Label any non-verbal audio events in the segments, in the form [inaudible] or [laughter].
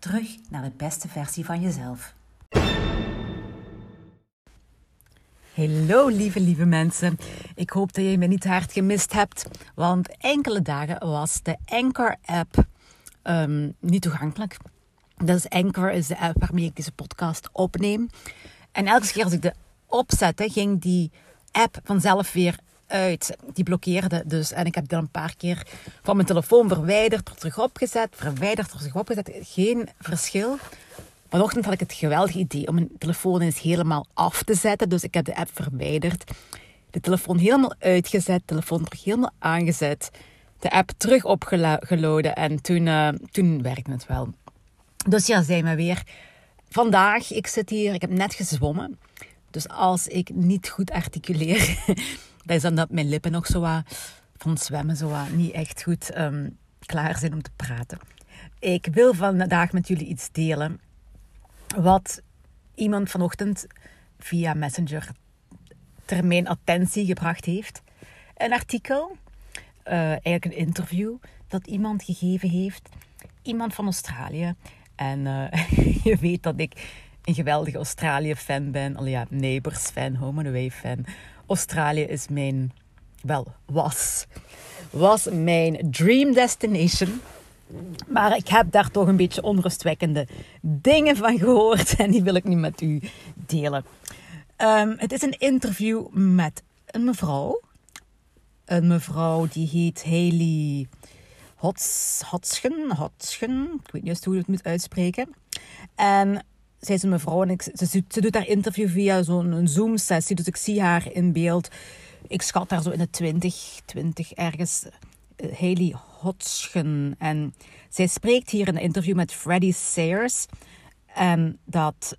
Terug naar de beste versie van jezelf. Hallo lieve, lieve mensen. Ik hoop dat je me niet hard gemist hebt, want enkele dagen was de Anchor-app um, niet toegankelijk. Dus Anchor is de app waarmee ik deze podcast opneem. En elke keer als ik de opzette, ging die app vanzelf weer uit. Die blokkeerde dus. En ik heb dan een paar keer van mijn telefoon verwijderd, terug opgezet, verwijderd, terug opgezet. Geen verschil. Vanochtend had ik het geweldige idee om mijn telefoon eens helemaal af te zetten. Dus ik heb de app verwijderd. De telefoon helemaal uitgezet, de telefoon terug helemaal aangezet. De app terug opgeladen en toen, uh, toen werkte het wel. Dus ja, zijn we weer. Vandaag, ik zit hier, ik heb net gezwommen. Dus als ik niet goed articuleer, [laughs] dan is dan dat mijn lippen nog zo van zwemmen zo niet echt goed um, klaar zijn om te praten. Ik wil vandaag met jullie iets delen wat iemand vanochtend via Messenger ter mijn attentie gebracht heeft. Een artikel, uh, eigenlijk een interview dat iemand gegeven heeft. Iemand van Australië. En uh, [laughs] je weet dat ik een geweldige Australië-fan ben. Al ja, Neighbours-fan, Home and Away-fan. Australië is mijn, wel, was, was mijn dream destination. Maar ik heb daar toch een beetje onrustwekkende dingen van gehoord [laughs] en die wil ik nu met u delen. Um, het is een interview met een mevrouw. Een mevrouw die heet Haley Hotschen. Hotschen. Ik weet niet eens hoe je het moet uitspreken. En zij is een mevrouw en ik, ze, doet haar interview via zo'n Zoom-sessie. Dus ik zie haar in beeld. Ik schat haar zo in de 20, 20 ergens. Uh, Haley. En zij spreekt hier in een interview met Freddie Sayers. En dat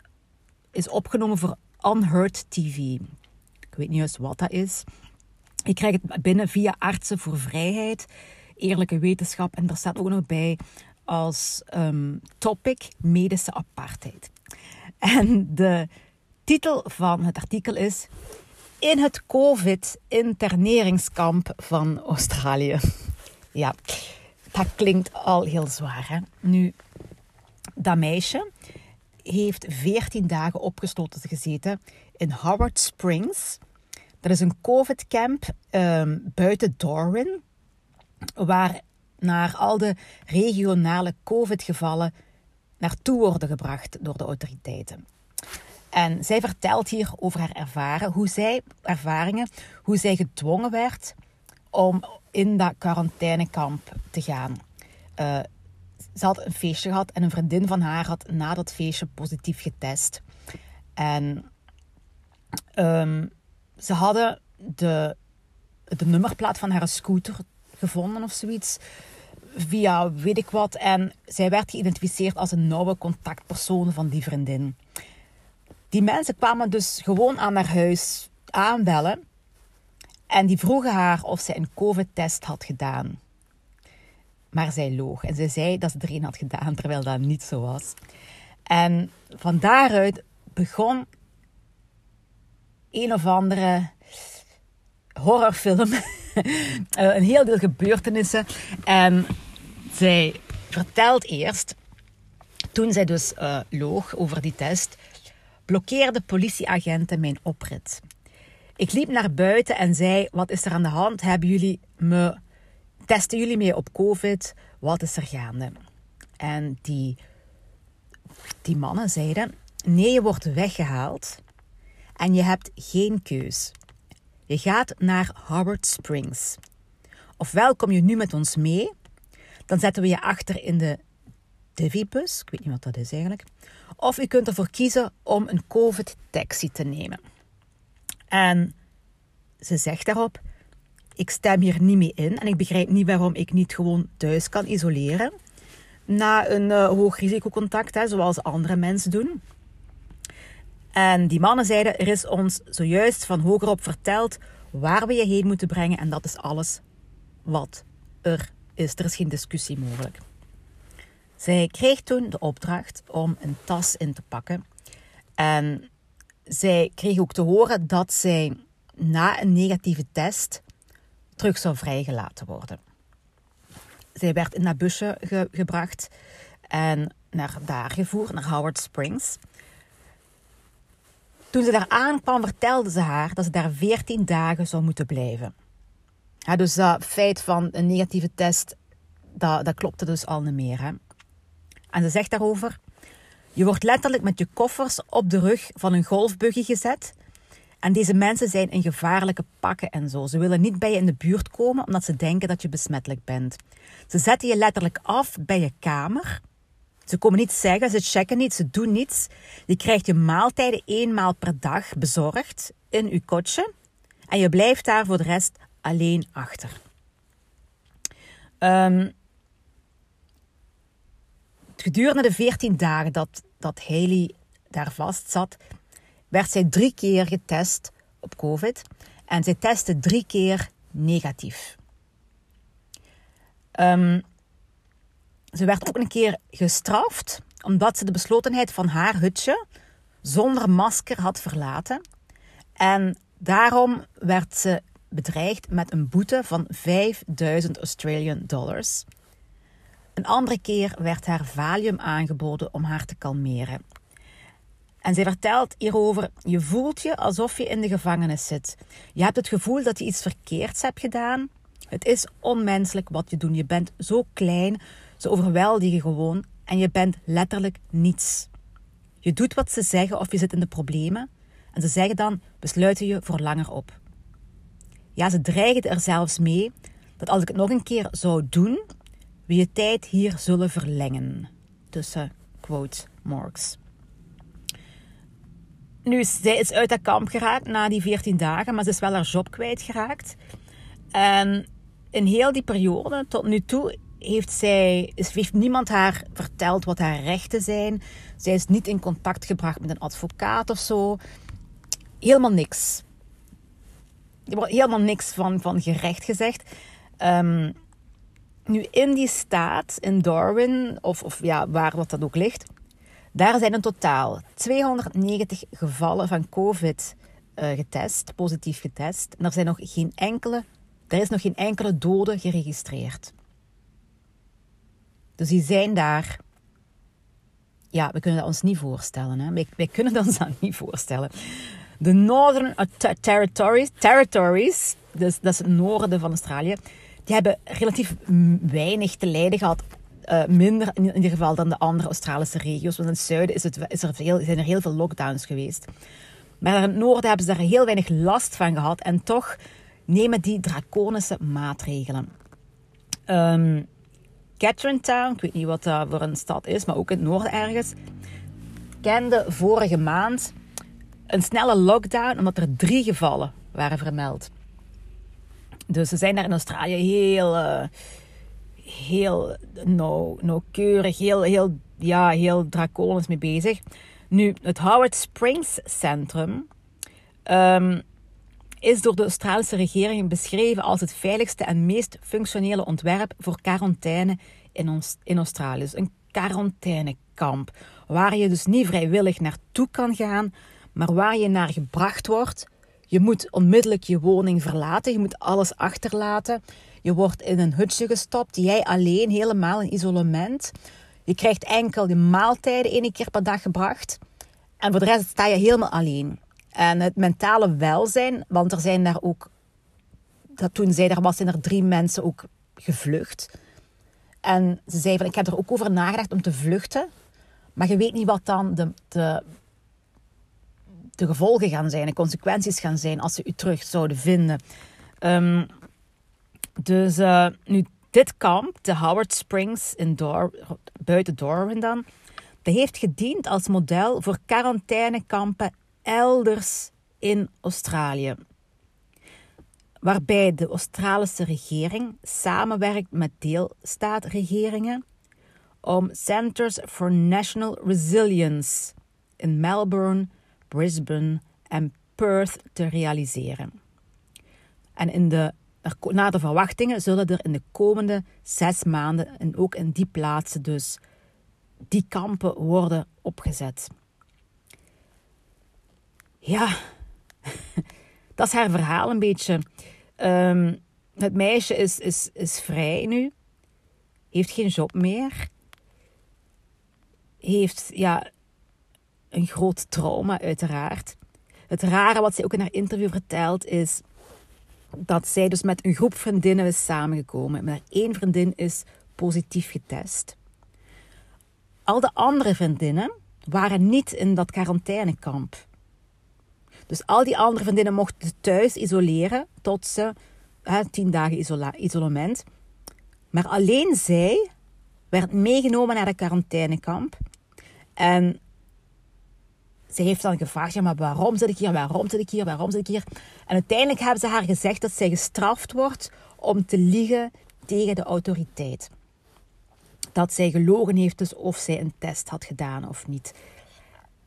is opgenomen voor Unheard TV. Ik weet niet juist wat dat is. Ik krijg het binnen via Artsen voor Vrijheid, Eerlijke Wetenschap. En daar staat ook nog bij als um, topic medische apartheid. En de titel van het artikel is In het COVID-interneringskamp van Australië. Ja, dat klinkt al heel zwaar. Hè? Nu, dat meisje heeft 14 dagen opgesloten gezeten in Howard Springs. Dat is een COVID-camp um, buiten Darwin, waar naar al de regionale COVID-gevallen naartoe worden gebracht door de autoriteiten. En zij vertelt hier over haar ervaren, hoe zij, ervaringen, hoe zij gedwongen werd om in dat quarantainekamp te gaan. Uh, ze had een feestje gehad en een vriendin van haar had na dat feestje positief getest. En um, ze hadden de, de nummerplaat van haar scooter gevonden of zoiets. Via weet ik wat. En zij werd geïdentificeerd als een nauwe contactpersoon van die vriendin. Die mensen kwamen dus gewoon aan haar huis aanbellen. En die vroegen haar of zij een COVID-test had gedaan. Maar zij loog en ze zei dat ze er een had gedaan, terwijl dat niet zo was. En van daaruit begon een of andere horrorfilm. [laughs] Eh, een heel deel gebeurtenissen. En zij vertelt eerst, toen zij dus uh, loog over die test, blokkeerden politieagenten mijn oprit. Ik liep naar buiten en zei: Wat is er aan de hand? Hebben jullie me. Testen jullie mee op COVID? Wat is er gaande? En die, die mannen zeiden: Nee, je wordt weggehaald en je hebt geen keus. Je gaat naar Howard Springs. Ofwel kom je nu met ons mee, dan zetten we je achter in de Divibus. Ik weet niet wat dat is eigenlijk. Of je kunt ervoor kiezen om een COVID-taxi te nemen. En ze zegt daarop: Ik stem hier niet mee in en ik begrijp niet waarom ik niet gewoon thuis kan isoleren na een uh, hoog risicocontact, hè, zoals andere mensen doen. En die mannen zeiden: Er is ons zojuist van hogerop verteld waar we je heen moeten brengen. En dat is alles wat er is. Er is geen discussie mogelijk. Zij kreeg toen de opdracht om een tas in te pakken. En zij kreeg ook te horen dat zij na een negatieve test terug zou vrijgelaten worden. Zij werd in dat busje gebracht en naar daar gevoerd, naar Howard Springs. Toen ze daar aankwam, vertelde ze haar dat ze daar 14 dagen zou moeten blijven. Dus dat feit van een negatieve test, dat, dat klopte dus al niet meer. Hè? En ze zegt daarover: Je wordt letterlijk met je koffers op de rug van een golfbuggy gezet. En deze mensen zijn in gevaarlijke pakken en zo. Ze willen niet bij je in de buurt komen omdat ze denken dat je besmettelijk bent. Ze zetten je letterlijk af bij je kamer. Ze komen niet zeggen, ze checken niet, ze doen niets. Je krijgt je maaltijden eenmaal per dag bezorgd in je kotje. En je blijft daar voor de rest alleen achter. Um, gedurende de 14 dagen dat, dat Haley daar vast zat, werd zij drie keer getest op COVID. En zij testte drie keer negatief. Um, ze werd ook een keer gestraft omdat ze de beslotenheid van haar hutje zonder masker had verlaten. En daarom werd ze bedreigd met een boete van 5000 Australian dollars. Een andere keer werd haar valium aangeboden om haar te kalmeren. En zij vertelt hierover: Je voelt je alsof je in de gevangenis zit. Je hebt het gevoel dat je iets verkeerds hebt gedaan. Het is onmenselijk wat je doet. Je bent zo klein, ze overweldigen gewoon en je bent letterlijk niets. Je doet wat ze zeggen of je zit in de problemen en ze zeggen dan: we sluiten je voor langer op. Ja, ze dreigen er zelfs mee dat als ik het nog een keer zou doen, we je tijd hier zullen verlengen. Tussen quote marks. Nu, zij is uit dat kamp geraakt na die 14 dagen, maar ze is wel haar job kwijtgeraakt. En in heel die periode, tot nu toe, heeft, zij, heeft niemand haar verteld wat haar rechten zijn. Zij is niet in contact gebracht met een advocaat of zo. Helemaal niks. Er wordt helemaal niks van, van gerecht gezegd. Um, nu, in die staat, in Darwin, of, of ja, waar wat dat ook ligt, daar zijn in totaal 290 gevallen van COVID uh, getest, positief getest. En er, zijn nog geen enkele, er is nog geen enkele dode geregistreerd. Dus die zijn daar. Ja, we kunnen dat ons niet voorstellen. Hè? Wij, kunnen ons dat niet voorstellen. De Northern Territories, territories dus dat is het noorden van Australië, die hebben relatief weinig te lijden gehad. Uh, minder in ieder geval dan de andere Australische regio's. Want in het zuiden is het, is er veel, zijn er heel veel lockdowns geweest. Maar in het noorden hebben ze daar heel weinig last van gehad. En toch nemen die draconische maatregelen. Um, Town, ik weet niet wat dat voor een stad is, maar ook in het noorden ergens, kende vorige maand een snelle lockdown omdat er drie gevallen waren vermeld. Dus ze zijn daar in Australië heel, uh, heel nauwkeurig, heel, heel, ja, heel draconisch mee bezig. Nu, het Howard Springs Centrum um, is door de Australische regering beschreven als het veiligste en meest functionele ontwerp voor quarantaine in, ons, in Australië. Dus een quarantainekamp, waar je dus niet vrijwillig naartoe kan gaan, maar waar je naar gebracht wordt je moet onmiddellijk je woning verlaten. Je moet alles achterlaten. Je wordt in een hutje gestopt. Jij alleen, helemaal in isolement. Je krijgt enkel je maaltijden één keer per dag gebracht. En voor de rest sta je helemaal alleen. En het mentale welzijn, want er zijn daar ook... Dat toen zij er was, zijn er drie mensen ook gevlucht. En ze zei van, ik heb er ook over nagedacht om te vluchten. Maar je weet niet wat dan de, de de gevolgen gaan zijn, de consequenties gaan zijn als ze u terug zouden vinden. Um, dus uh, nu, dit kamp, de Howard Springs in Dor buiten Darwin dan, dat heeft gediend als model voor quarantainekampen elders in Australië. Waarbij de Australische regering samenwerkt met deelstaatregeringen om Centers for National Resilience in Melbourne Brisbane en Perth te realiseren. En in de, na de verwachtingen zullen er in de komende zes maanden en ook in die plaatsen dus die kampen worden opgezet. Ja, [laughs] dat is haar verhaal een beetje. Um, het meisje is, is, is vrij nu, heeft geen job meer, heeft ja, een groot trauma uiteraard. Het rare wat zij ook in haar interview vertelt is dat zij dus met een groep vriendinnen is samengekomen. Maar één vriendin is positief getest. Al de andere vriendinnen waren niet in dat quarantainekamp. Dus al die andere vriendinnen mochten thuis isoleren tot ze tien dagen isola isolement. Maar alleen zij werd meegenomen naar de quarantainekamp. En ze heeft dan gevraagd, ja, maar waarom zit ik hier, waarom zit ik hier, waarom zit ik hier? En uiteindelijk hebben ze haar gezegd dat zij gestraft wordt om te liegen tegen de autoriteit. Dat zij gelogen heeft, dus of zij een test had gedaan of niet.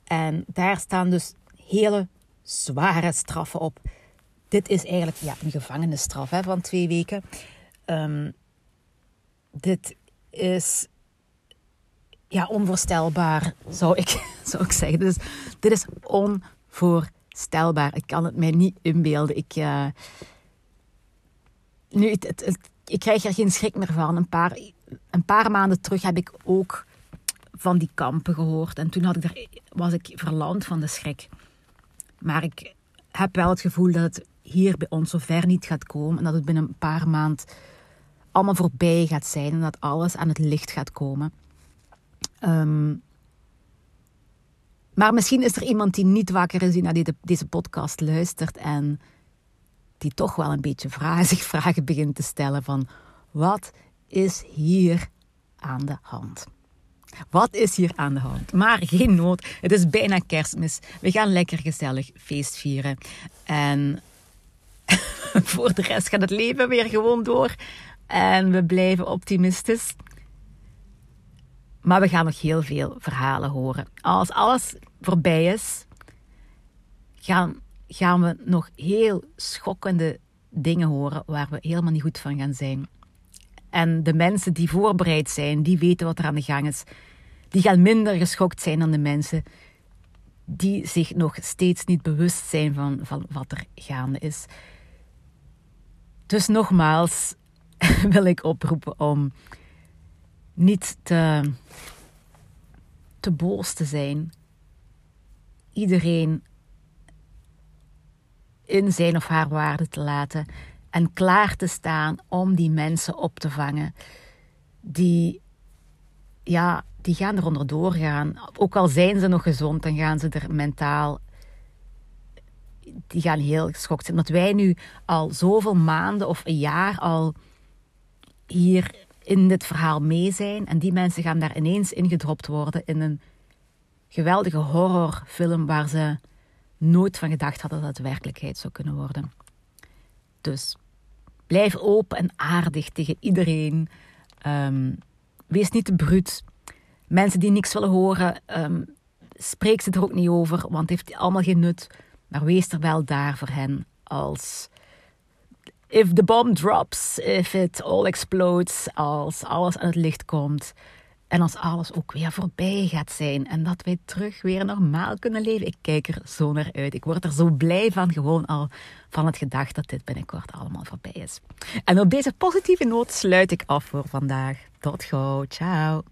En daar staan dus hele zware straffen op. Dit is eigenlijk ja, een gevangenisstraf hè, van twee weken. Um, dit is ja, onvoorstelbaar, zou ik, [laughs] zou ik zeggen. Dus dit is onvoorstelbaar. Ik kan het mij niet inbeelden. Ik, uh, nu, het, ik krijg er geen schrik meer van. Een paar, een paar maanden terug heb ik ook van die kampen gehoord. En toen had ik er, was ik verlamd van de schrik. Maar ik heb wel het gevoel dat het hier bij ons zo ver niet gaat komen. En dat het binnen een paar maanden allemaal voorbij gaat zijn. En dat alles aan het licht gaat komen. Um, maar misschien is er iemand die niet wakker is, die naar deze, deze podcast luistert en die toch wel een beetje vragen, [laughs] zich vragen begint te stellen van wat is hier aan de hand? Wat is hier aan de hand? Maar geen nood. Het is bijna kerstmis. We gaan lekker gezellig feest vieren. En [laughs] voor de rest gaat het leven weer gewoon door. En we blijven optimistisch. Maar we gaan nog heel veel verhalen horen. Als alles voorbij is, gaan, gaan we nog heel schokkende dingen horen waar we helemaal niet goed van gaan zijn. En de mensen die voorbereid zijn, die weten wat er aan de gang is, die gaan minder geschokt zijn dan de mensen die zich nog steeds niet bewust zijn van, van wat er gaande is. Dus nogmaals [laughs] wil ik oproepen om niet te, te boos te zijn. Iedereen in zijn of haar waarde te laten en klaar te staan om die mensen op te vangen die, ja, die gaan eronder doorgaan. Ook al zijn ze nog gezond, dan gaan ze er mentaal, die gaan heel geschokt zijn. Omdat wij nu al zoveel maanden of een jaar al hier in dit verhaal mee zijn. En die mensen gaan daar ineens ingedropt worden in een geweldige horrorfilm waar ze nooit van gedacht hadden dat het werkelijkheid zou kunnen worden. Dus blijf open en aardig tegen iedereen. Ehm, wees niet te bruut. Mensen die niks willen horen, um, spreek ze er ook niet over, want het heeft allemaal geen nut. Maar wees er wel daar voor hen als if the bomb drops, if it all explodes, als alles aan het licht komt. En als alles ook weer voorbij gaat zijn en dat wij terug weer normaal kunnen leven. Ik kijk er zo naar uit. Ik word er zo blij van, gewoon al van het gedacht dat dit binnenkort allemaal voorbij is. En op deze positieve noot sluit ik af voor vandaag. Tot gauw. Ciao.